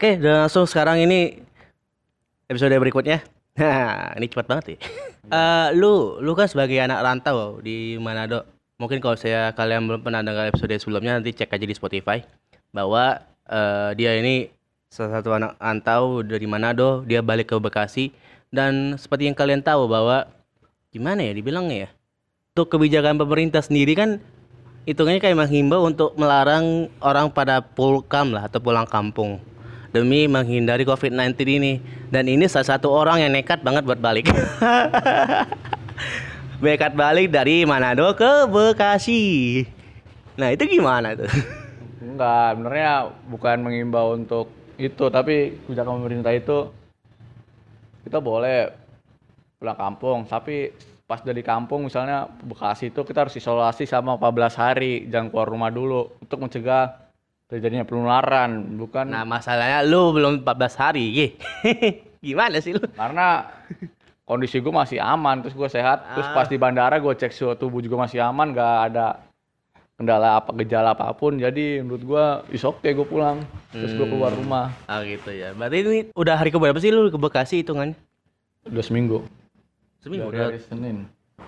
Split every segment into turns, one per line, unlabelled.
Oke, dan langsung sekarang ini episode berikutnya. Nah, ini cepat banget ya. Eh, lu, lu kan sebagai anak rantau di Manado. Mungkin kalau saya kalian belum pernah dengar episode sebelumnya nanti cek aja di Spotify bahwa eh, dia ini salah satu anak rantau dari Manado, dia balik ke Bekasi dan seperti yang kalian tahu bahwa gimana ya dibilangnya ya. Untuk kebijakan pemerintah sendiri kan hitungannya kayak menghimbau untuk melarang orang pada pulkam lah atau pulang kampung demi menghindari COVID-19 ini. Dan ini salah satu orang yang nekat banget buat balik. nekat balik dari Manado ke Bekasi. Nah itu gimana tuh?
Enggak, sebenarnya bukan mengimbau untuk itu, tapi kebijakan pemerintah itu kita boleh pulang kampung, tapi pas dari kampung misalnya Bekasi itu kita harus isolasi sama 14 hari, jangan keluar rumah dulu untuk mencegah terjadinya penularan, bukan
Nah masalahnya lu belum 14 hari. Gimana sih lu?
karena kondisi gue masih aman, terus gue sehat, terus
Ah.
pas di bandara gue cek suhu tubuh juga masih aman, gak ada kendala apa gejala apa pun, jadi menurut gue is oke gue pulang, terus gue keluar
Hmm.
rumah
Ah gitu ya. Berarti ini udah hari keberapa sih lu ke Bekasi hitungannya?
udah seminggu.
Seminggu
Dari
udah
hari Senin.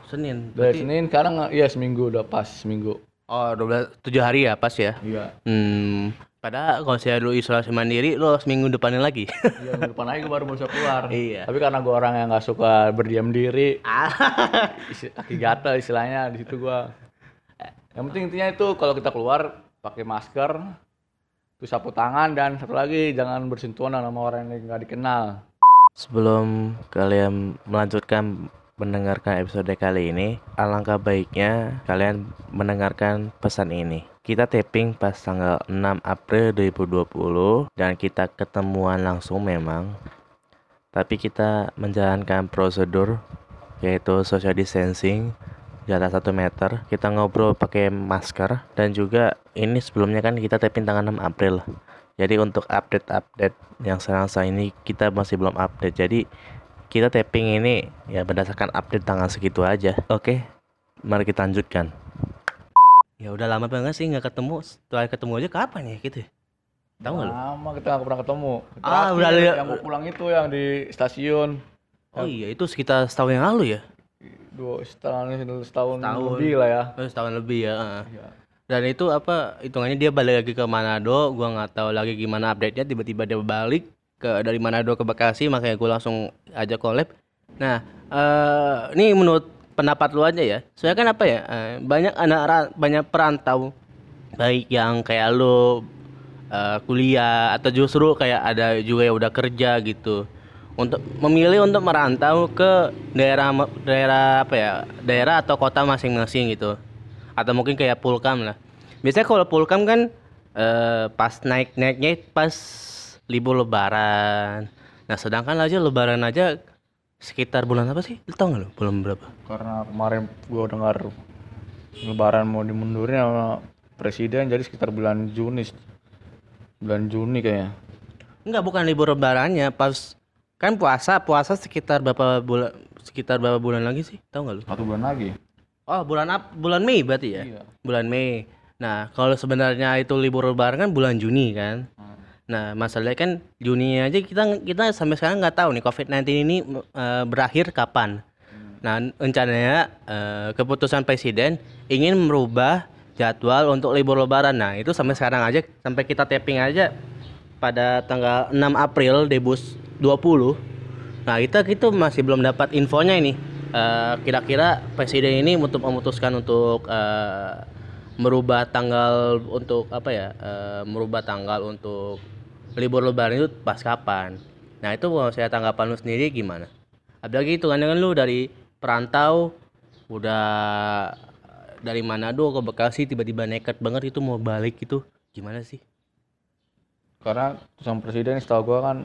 Senin.
Dari
Berarti
Senin sekarang iya seminggu udah pas seminggu.
Oh 12 7 hari ya pas ya.
Iya.
Hmm. Padahal kalau saya dulu isolasi mandiri lo seminggu depannya lagi.
Iya minggu depan lagi gue baru bisa keluar.
Iya.
Tapi karena gue orang yang nggak suka berdiam diri,
Ah.
kaki gatel istilahnya di situ gue. Yang penting intinya itu kalau kita keluar pakai masker, terus sapu tangan dan satu lagi jangan bersentuhan sama orang yang nggak dikenal.
Sebelum kalian melanjutkan mendengarkan episode kali ini, alangkah baiknya kalian mendengarkan pesan ini. Kita taping pas tanggal 6 April 2020 dan kita ketemuan langsung memang. Tapi kita menjalankan prosedur yaitu social distancing jarak 1 meter. Kita ngobrol pakai masker dan juga ini sebelumnya kan kita taping tanggal 6 April. Jadi untuk update-update yang sekarang ini kita masih belum update. Jadi kita tapping ini ya berdasarkan update tanggal segitu aja. Oke, mari kita lanjutkan. Ya udah lama banget sih nggak ketemu. Setelah ketemu aja kapan ya gitu? ya? Tahu nggak lu?
Lama kita nggak pernah ketemu.
Ah,
Terakhir
udah lihat-
yang gue pulang itu yang di stasiun.
Oh iya itu sekitar setahun yang lalu ya?
Dua setahun setahun,
Setahun.
lebih lah ya.
Oh, setahun lebih ya.
Iya.
Dan itu apa hitungannya dia balik lagi ke Manado, gua nggak tahu lagi gimana update-nya tiba-tiba dia balik ke dari Manado ke Bekasi makanya gua langsung ajak collab. Nah, eh ini menurut pendapat lu aja ya. Soalnya kan apa ya? eh, banyak anak banyak perantau baik yang kayak lu eh, kuliah atau justru kayak ada juga yang udah kerja gitu. Untuk memilih untuk merantau ke daerah daerah apa ya? Daerah atau kota masing-masing gitu atau mungkin kayak pulkam lah. Biasanya kalau pulkam kan eh, pas naik naiknya pas libur lebaran. Nah sedangkan aja lebaran aja sekitar bulan apa sih? Lu tau nggak lu bulan berapa?
Karena kemarin gua dengar lebaran mau dimundurin sama presiden jadi sekitar bulan Juni. Bulan Juni kayaknya.
Enggak bukan libur lebarannya pas kan puasa puasa sekitar berapa bulan sekitar berapa bulan lagi sih? Tahu nggak lu?
Satu bulan lagi.
Oh bulan ap bulan Mei berarti ya?
Iya.
Bulan Mei. Nah kalau sebenarnya itu libur lebaran kan bulan Juni kan? Nah, masalahnya kan Juni aja kita kita sampai sekarang nggak tahu nih COVID-19 ini eh, berakhir kapan. Nah, rencananya eh, keputusan presiden ingin merubah jadwal untuk libur lebaran. Nah, itu sampai sekarang aja sampai kita tapping aja pada tanggal 6 April 2020. Nah, kita itu masih belum dapat infonya ini. Eh, kira-kira presiden ini untuk memutuskan untuk eh, merubah tanggal untuk apa ya? eh, merubah tanggal untuk libur lebaran itu pas kapan? Nah, itu kalau saya tanggapan lu sendiri gimana? Apalagi itu kan dengan lu dari perantau udah dari Manado ke Bekasi tiba-tiba nekat banget itu mau balik itu gimana sih?
Karena sang presiden setahu gua kan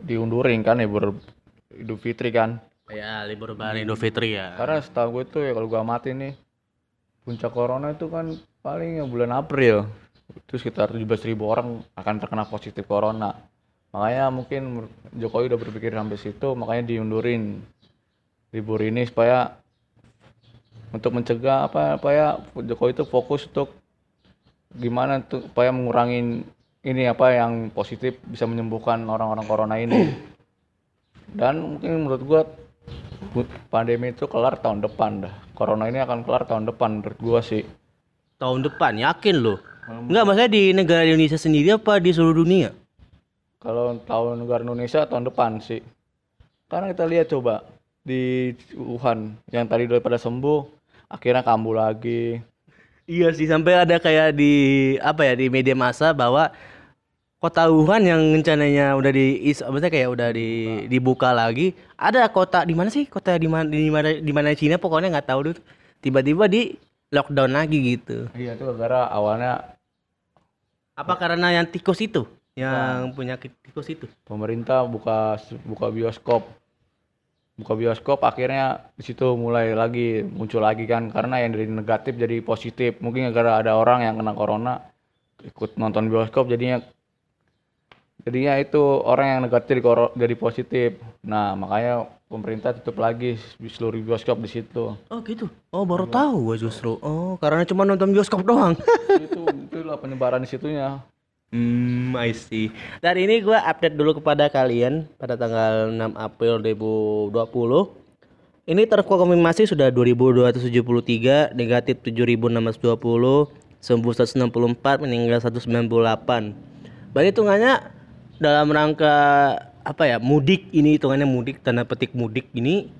diundurin kan libur Idul Fitri kan.
Ya libur lebaran Idul Fitri ya.
Karena setahu gue itu ya kalau gua amati nih puncak corona itu kan paling ya bulan April. Itu sekitar 17.000 orang akan terkena positif corona. Makanya mungkin Jokowi udah berpikir sampai situ, makanya diundurin libur ini supaya untuk mencegah apa supaya Jokowi itu fokus untuk gimana tuh supaya mengurangi ini apa yang positif bisa menyembuhkan orang-orang corona ini. Dan mungkin menurut gua pandemi itu kelar tahun depan dah. Corona ini akan kelar tahun depan menurut gua sih.
Tahun depan yakin lo? Enggak, maksudnya di negara Indonesia sendiri apa di seluruh dunia?
Kalau tahun negara Indonesia tahun depan sih. Karena kita lihat coba di Wuhan yang tadi daripada sembuh akhirnya kambuh lagi.
Iya sih sampai ada kayak di apa ya di media massa bahwa kota Wuhan yang rencananya udah di is maksudnya kayak udah di dibuka. lagi. Ada kota di mana sih? Kota di mana di mana di mana Cina? Pokoknya nggak tahu dulu tiba-tiba di lockdown lagi gitu.
Iya itu gara awalnya
apa karena yang tikus itu? Yang penyakit tikus itu?
Pemerintah buka buka bioskop. Buka bioskop akhirnya di situ mulai lagi muncul lagi kan. Karena yang dari negatif jadi positif. Mungkin gara ada orang yang kena corona ikut nonton bioskop jadinya jadinya itu orang yang negatif jadi positif nah makanya pemerintah tutup lagi seluruh bioskop di situ
oh gitu oh baru tahu gua justru oh karena cuma nonton bioskop doang
itu itulah penyebaran di situnya
Hmm, I see. Dan ini gua update dulu kepada kalian pada tanggal 6 April 2020. Ini terkonfirmasi sudah 2273, negatif 7620, sembuh 164, meninggal 198. Berarti hitungannya dalam rangka apa ya? Mudik ini hitungannya mudik tanda petik mudik ini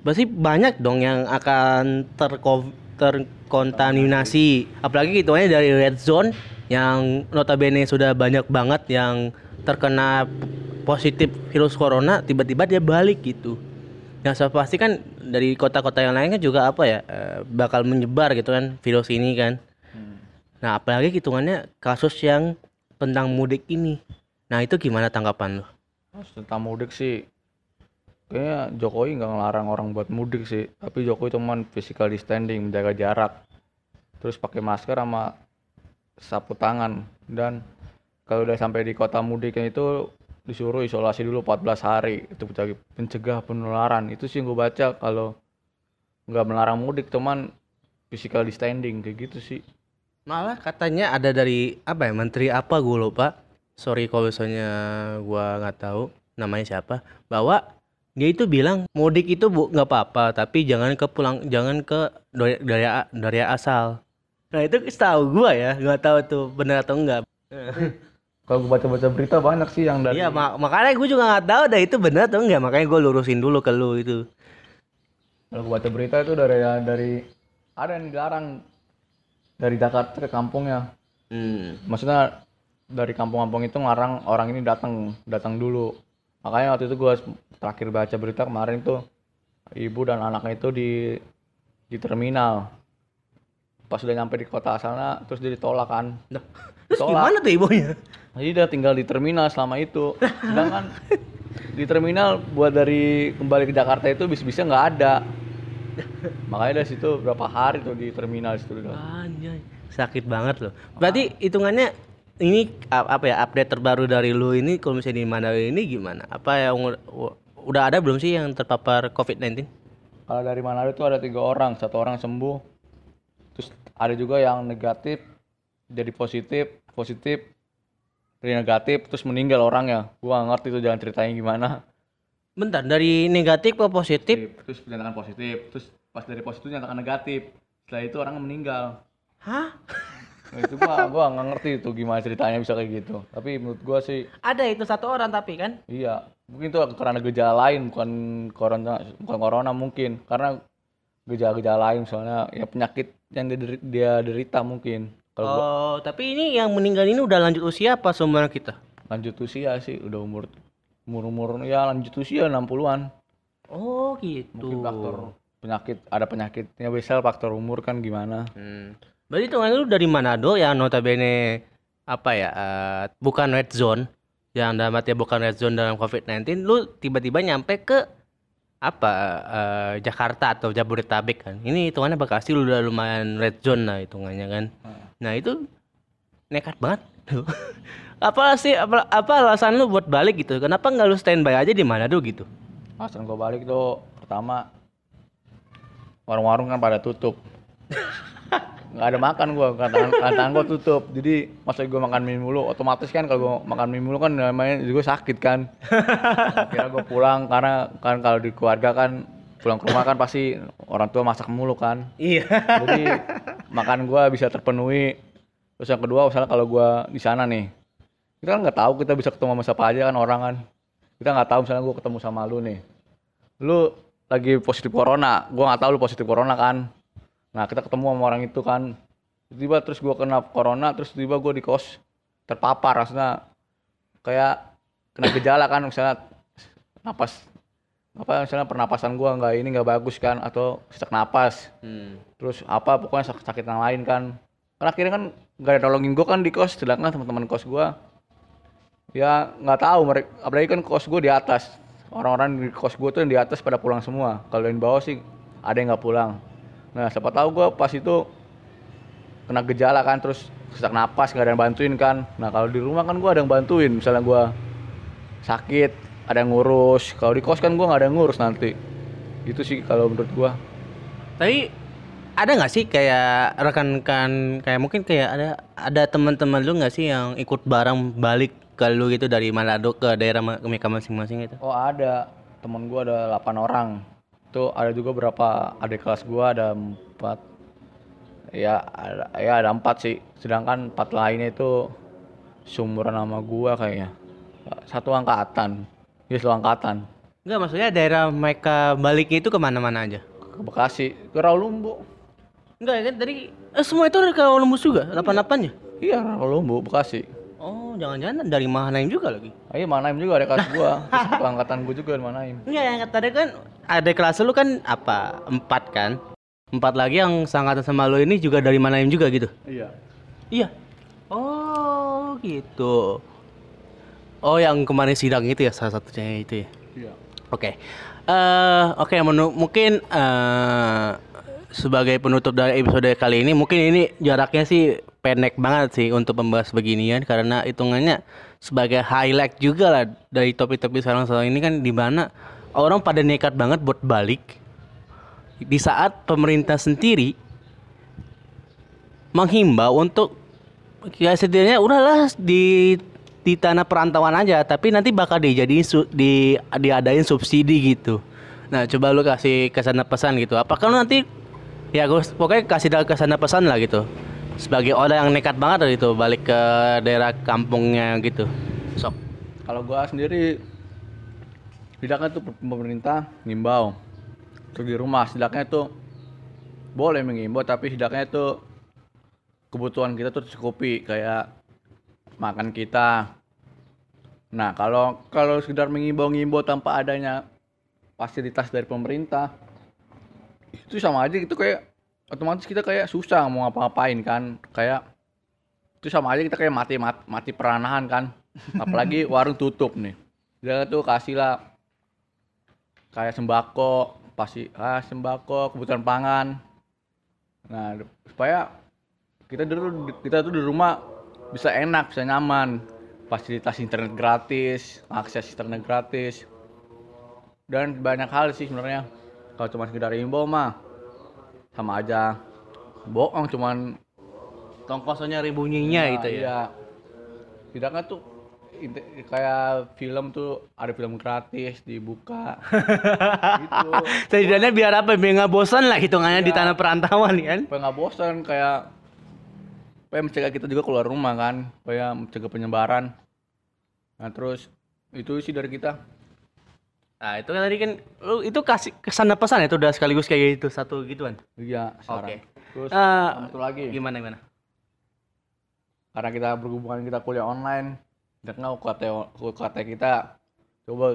berarti banyak dong yang akan terko- terkontaminasi. Apalagi hitungannya dari red zone yang notabene sudah banyak banget yang terkena positif virus corona tiba-tiba dia balik gitu. Yang saya pasti kan dari kota-kota yang lain kan juga apa ya eh, bakal menyebar gitu kan virus ini kan. Nah apalagi hitungannya kasus yang tentang mudik ini. Nah itu gimana tanggapan lo?
Mas, tentang mudik sih kayaknya Jokowi nggak ngelarang orang buat mudik sih. Tapi Jokowi cuman physical distancing menjaga jarak. Terus pakai masker sama sapu tangan. Dan kalau udah sampai di kota mudiknya itu disuruh isolasi dulu 14 hari. Itu pencegah penularan. Itu sih gue baca kalau nggak melarang mudik cuman physical distancing kayak gitu sih.
Malah katanya ada dari apa ya menteri apa gue lupa. Sorry kalau misalnya gua nggak tahu namanya siapa. Bahwa dia itu bilang mudik itu bu nggak apa-apa tapi jangan ke pulang jangan ke dari dari, dari asal. Nah itu setahu gua ya nggak tahu tuh benar atau enggak.
kalau gue baca-baca berita banyak sih yang dari
Iya mak- makanya gue juga nggak tahu dah itu benar atau enggak makanya gue lurusin dulu ke lu itu.
Kalau gue baca berita itu dari dari ada yang dilarang dari Jakarta ke kampungnya.
Hmm.
Maksudnya dari kampung-kampung itu ngarang orang ini datang datang dulu. Makanya waktu itu gue terakhir baca berita kemarin tuh ibu dan anaknya itu di di terminal. Pas udah nyampe di kota sana terus dia ditolak kan.
Nah, terus
Tolak.
gimana tuh ibunya?
Jadi dia tinggal di terminal selama itu. Sedangkan di terminal buat dari kembali ke Jakarta itu bisa-bisa nggak ada. Makanya dari situ berapa hari tuh di terminal situ udah.
Anjay, sakit banget loh. Berarti hitungannya ini apa ya update terbaru dari lu ini kalau misalnya di Manado ini gimana? Apa yang udah ada belum sih yang terpapar COVID-19?
Kalau dari Manado itu ada tiga orang, satu orang sembuh, terus ada juga yang negatif, jadi positif, positif, jadi negatif, terus meninggal orangnya. Gua nggak ngerti tuh jangan ceritanya gimana.
Bentar, dari negatif ke positif.
Terus dinyatakan positif, terus pas dari positif dinyatakan negatif. Setelah itu orangnya meninggal.
Hah?
Nah, itu gua gua nggak ngerti tuh gimana ceritanya bisa kayak gitu. Tapi menurut gua sih
Ada itu satu orang tapi kan?
iya, mungkin itu karena gejala lain bukan corona bukan corona mungkin karena gejala-gejala lain soalnya ya penyakit yang dia, deri- dia derita mungkin. Kalau gua
Oh, tapi ini yang meninggal ini udah lanjut usia apa seumuran kita?
lanjut usia sih udah umur umur umur ya lanjut usia 60-an.
Oh, gitu.
Mungkin faktor penyakit ada penyakitnya biasa faktor umur kan gimana.
Hmm. Berarti hitungannya lu dari Manado yang notabene apa ya eh, bukan red zone. Yang dalam artinya bukan red zone dalam COVID-19 lu tiba-tiba nyampe ke apa eh, Jakarta atau Jabodetabek kan? Ini hitungannya Bekasi lu udah lumayan red zone lah hitungannya kan? Nah itu nekat banget apa sih apa, apa alasan lu buat balik gitu? Kenapa nggak lu standby aja di Manado gitu?
Alasan gua balik tuh pertama warung-warung kan pada tutup. nggak ada makan gua kan tangan, kan tangan gua tutup. Jadi masa gua makan mie mulu otomatis kan kalau gua makan mie mulu kan namanya juga sakit kan. Kira gua pulang karena kan kalau di keluarga kan pulang ke rumah kan pasti orang tua masak mulu kan.
Iya.
jadi makan gua bisa terpenuhi. Terus yang kedua misalnya kalau gua di sana nih kita kan nggak tahu kita bisa ketemu sama siapa aja kan orang kan. Kita nggak tahu misalnya gua ketemu sama lu nih. Lu lagi positif corona gua nggak tahu lu positif corona kan nah kita ketemu sama orang itu kan. Tiba terus gua kena corona terus tiba gua di kos terpapar maksudnya kayak kena gejala kan misalnya napas apa misalnya pernapasan gua nggak ini nggak bagus kan atau sesak napas.
Hmm.
terus apa pokoknya sakit, sakit yang lain kan. Kan akhirnya kan gak ada nolongin gue kan di kos sedangkan teman-teman kos gue ya nggak tahu mereka apalagi kan kos gue di atas. Orang-orang di kos gue tuh yang di atas pada pulang semua. Kalau yang bawah sih ada yang nggak pulang nah siapa tahu gue pas itu kena gejala kan terus sesak napas nggak ada yang bantuin kan. Nah kalau di rumah kan gue ada yang bantuin. Misalnya gue sakit ada yang ngurus. Kalau di kos kan gue nggak ada yang ngurus nanti. Itu sih kalau menurut gue
Tapi ada nggak sih kayak rekan-rekan kayak mungkin kayak ada ada teman-teman lu nggak sih yang ikut bareng balik ke lu gitu dari Manado ke daerah mereka masing-masing gitu?
Oh ada. Temen gua ada 8 orang tuh ada juga berapa adik kelas gua ada empat. Ya ada ya ada empat sih. Sedangkan empat lainnya itu sumuran sama gua kayaknya. Satu angkatan. Dia satu angkatan.
Enggak maksudnya daerah mereka baliknya itu ke mana-mana aja?
ke Bekasi. Ke Rawalumbu
Enggak ya kan tadi eh, semua itu dari Kuala juga, delapan-delapannya.
iya Rawalumbu Bekasi
jangan-jangan dari Mahanaim juga lagi.
ayo Manaim juga ada kelas gua Terus angkatan gua juga di Manaim
Enggak yang tadi kan ada kelas lu kan apa? Empat kan? Empat lagi yang sangkatan sama lu ini juga dari Mahanaim juga gitu.
iya
Iya. Oh, gitu. Oh, yang kemarin sidang itu ya salah satunya itu ya.
iya
Oke. Eh, oke menu- mungkin eh sebagai penutup dari episode kali ini mungkin ini jaraknya sih pendek banget sih untuk membahas beginian karena hitungannya sebagai highlight juga lah dari topik-topik sekarang-sekarang ini kan di mana orang pada nekat banget buat balik. Di saat pemerintah sendiri menghimbau untuk ya setidaknya udahlah di di tanah perantauan aja tapi nanti bakal dijadiin su- di diadain subsidi gitu. Nah coba lu kasih ke sana pesan gitu. Apakah lu nanti ya gue pokoknya kasih ke sana pesan lah gitu sebagai orang yang nekat banget gitu balik ke daerah kampungnya gitu. Sok.
Kalau gua sendiri tidaknya tuh pemerintah ngimbau. Untuk di rumah setidaknya tuh boleh mengimbau tapi setidaknya tuh kebutuhan kita tuh tercukupi kayak makan kita. Nah kalau kalau sekedar mengimbau-ngimbau tanpa adanya fasilitas dari pemerintah itu sama aja itu kayak otomatis kita kayak susah mau ngapa-ngapain kan. Kayak itu sama aja kita kayak mati mati, mati peranahan kan. Apalagi warung tutup nih. Dia tuh kasih lah kayak sembako pasti ah sembako kebutuhan pangan. Nah supaya kita dulu kita tuh di rumah bisa enak bisa nyaman. Fasilitas internet gratis akses internet gratis. Dan banyak hal sih sebenarnya. Kalau cuma sekedar imbau mah sama aja bohong cuman
tongkosnya ribunyinya
Nah,
itu ya
Iya. Tidaknya tuh kayak film tuh ada film gratis dibuka. gitu.
setidaknya biar apa biar nggak bosan lah hitungannya di
Iya.
tanah perantauan kan
Supaya nggak bosan kayak supaya mencegah kita juga keluar rumah kan, supaya mencegah penyebaran. Nah, terus itu sih dari kita.
Nah itu kan tadi kan lu itu kasih ke sana pesan itu udah sekaligus kayak gitu satu gituan.
Iya.
Oke.
Terus
Eh,
satu lagi.
Gimana gimana?
Karena kita berhubungan kita kuliah online, tidaknya UKT UKT kita coba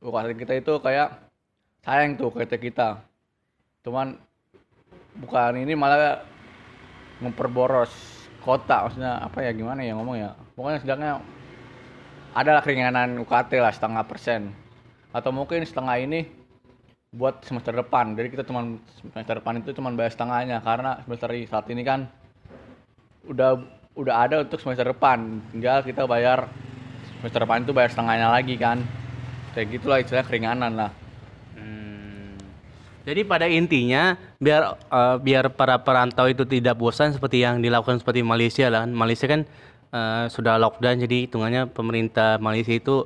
UKT kita itu kayak sayang tuh UKT kita. Cuman bukan ini malah memperboros kota maksudnya apa ya gimana ya ngomong ya pokoknya sedangnya adalah keringanan UKT lah setengah persen atau mungkin setengah ini buat semester depan jadi kita cuman semester depan itu cuman bayar setengahnya karena semester i- saat ini kan udah udah ada untuk semester depan tinggal kita bayar semester depan itu bayar setengahnya lagi kan kayak gitulah istilahnya keringanan lah
Hmm. Jadi pada intinya biar eh, biar para perantau itu tidak bosan seperti yang dilakukan seperti Malaysia lah. kan. Malaysia kan eh, sudah lockdown jadi hitungannya pemerintah Malaysia itu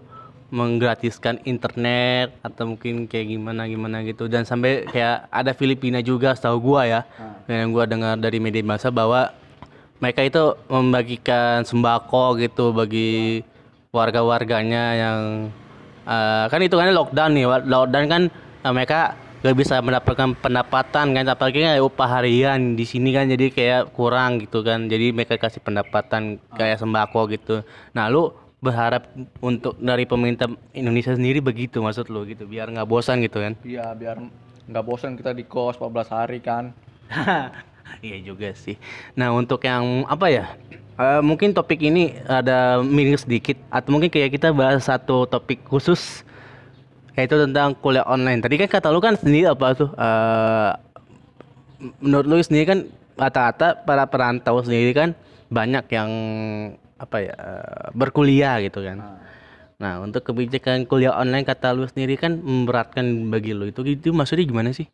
menggratiskan internet atau mungkin kayak gimana gimana gitu. Dan sampai kayak ada Filipina juga setahu gua ya yang gua dengar dari media massa bahwa mereka itu membagikan sembako gitu bagi warga-warganya yang eh, kan hitungannya lockdown nih lockdown kan eh, mereka gak bisa mendapatkan pendapatan kan apalagi kan upah harian di sini kan jadi kayak kurang gitu kan jadi mereka kasih pendapatan kayak sembako gitu nah lu berharap untuk dari pemerintah Indonesia sendiri begitu maksud lu gitu biar nggak bosan gitu kan
Iya, biar nggak bosan kita di kos 14 hari kan.
Iya juga sih. Nah untuk yang apa ya? Eh, mungkin topik ini ada miring sedikit atau mungkin kayak kita bahas satu topik khusus yaitu tentang kuliah online. Tadi kan kata lu kan sendiri apa tuh? eh, menurut lu sendiri kan rata-rata para perantau sendiri kan banyak yang apa ya eh, berkuliah gitu kan. Nah untuk kebijakan kuliah online kata lu sendiri kan memberatkan bagi lu itu itu maksudnya gimana sih?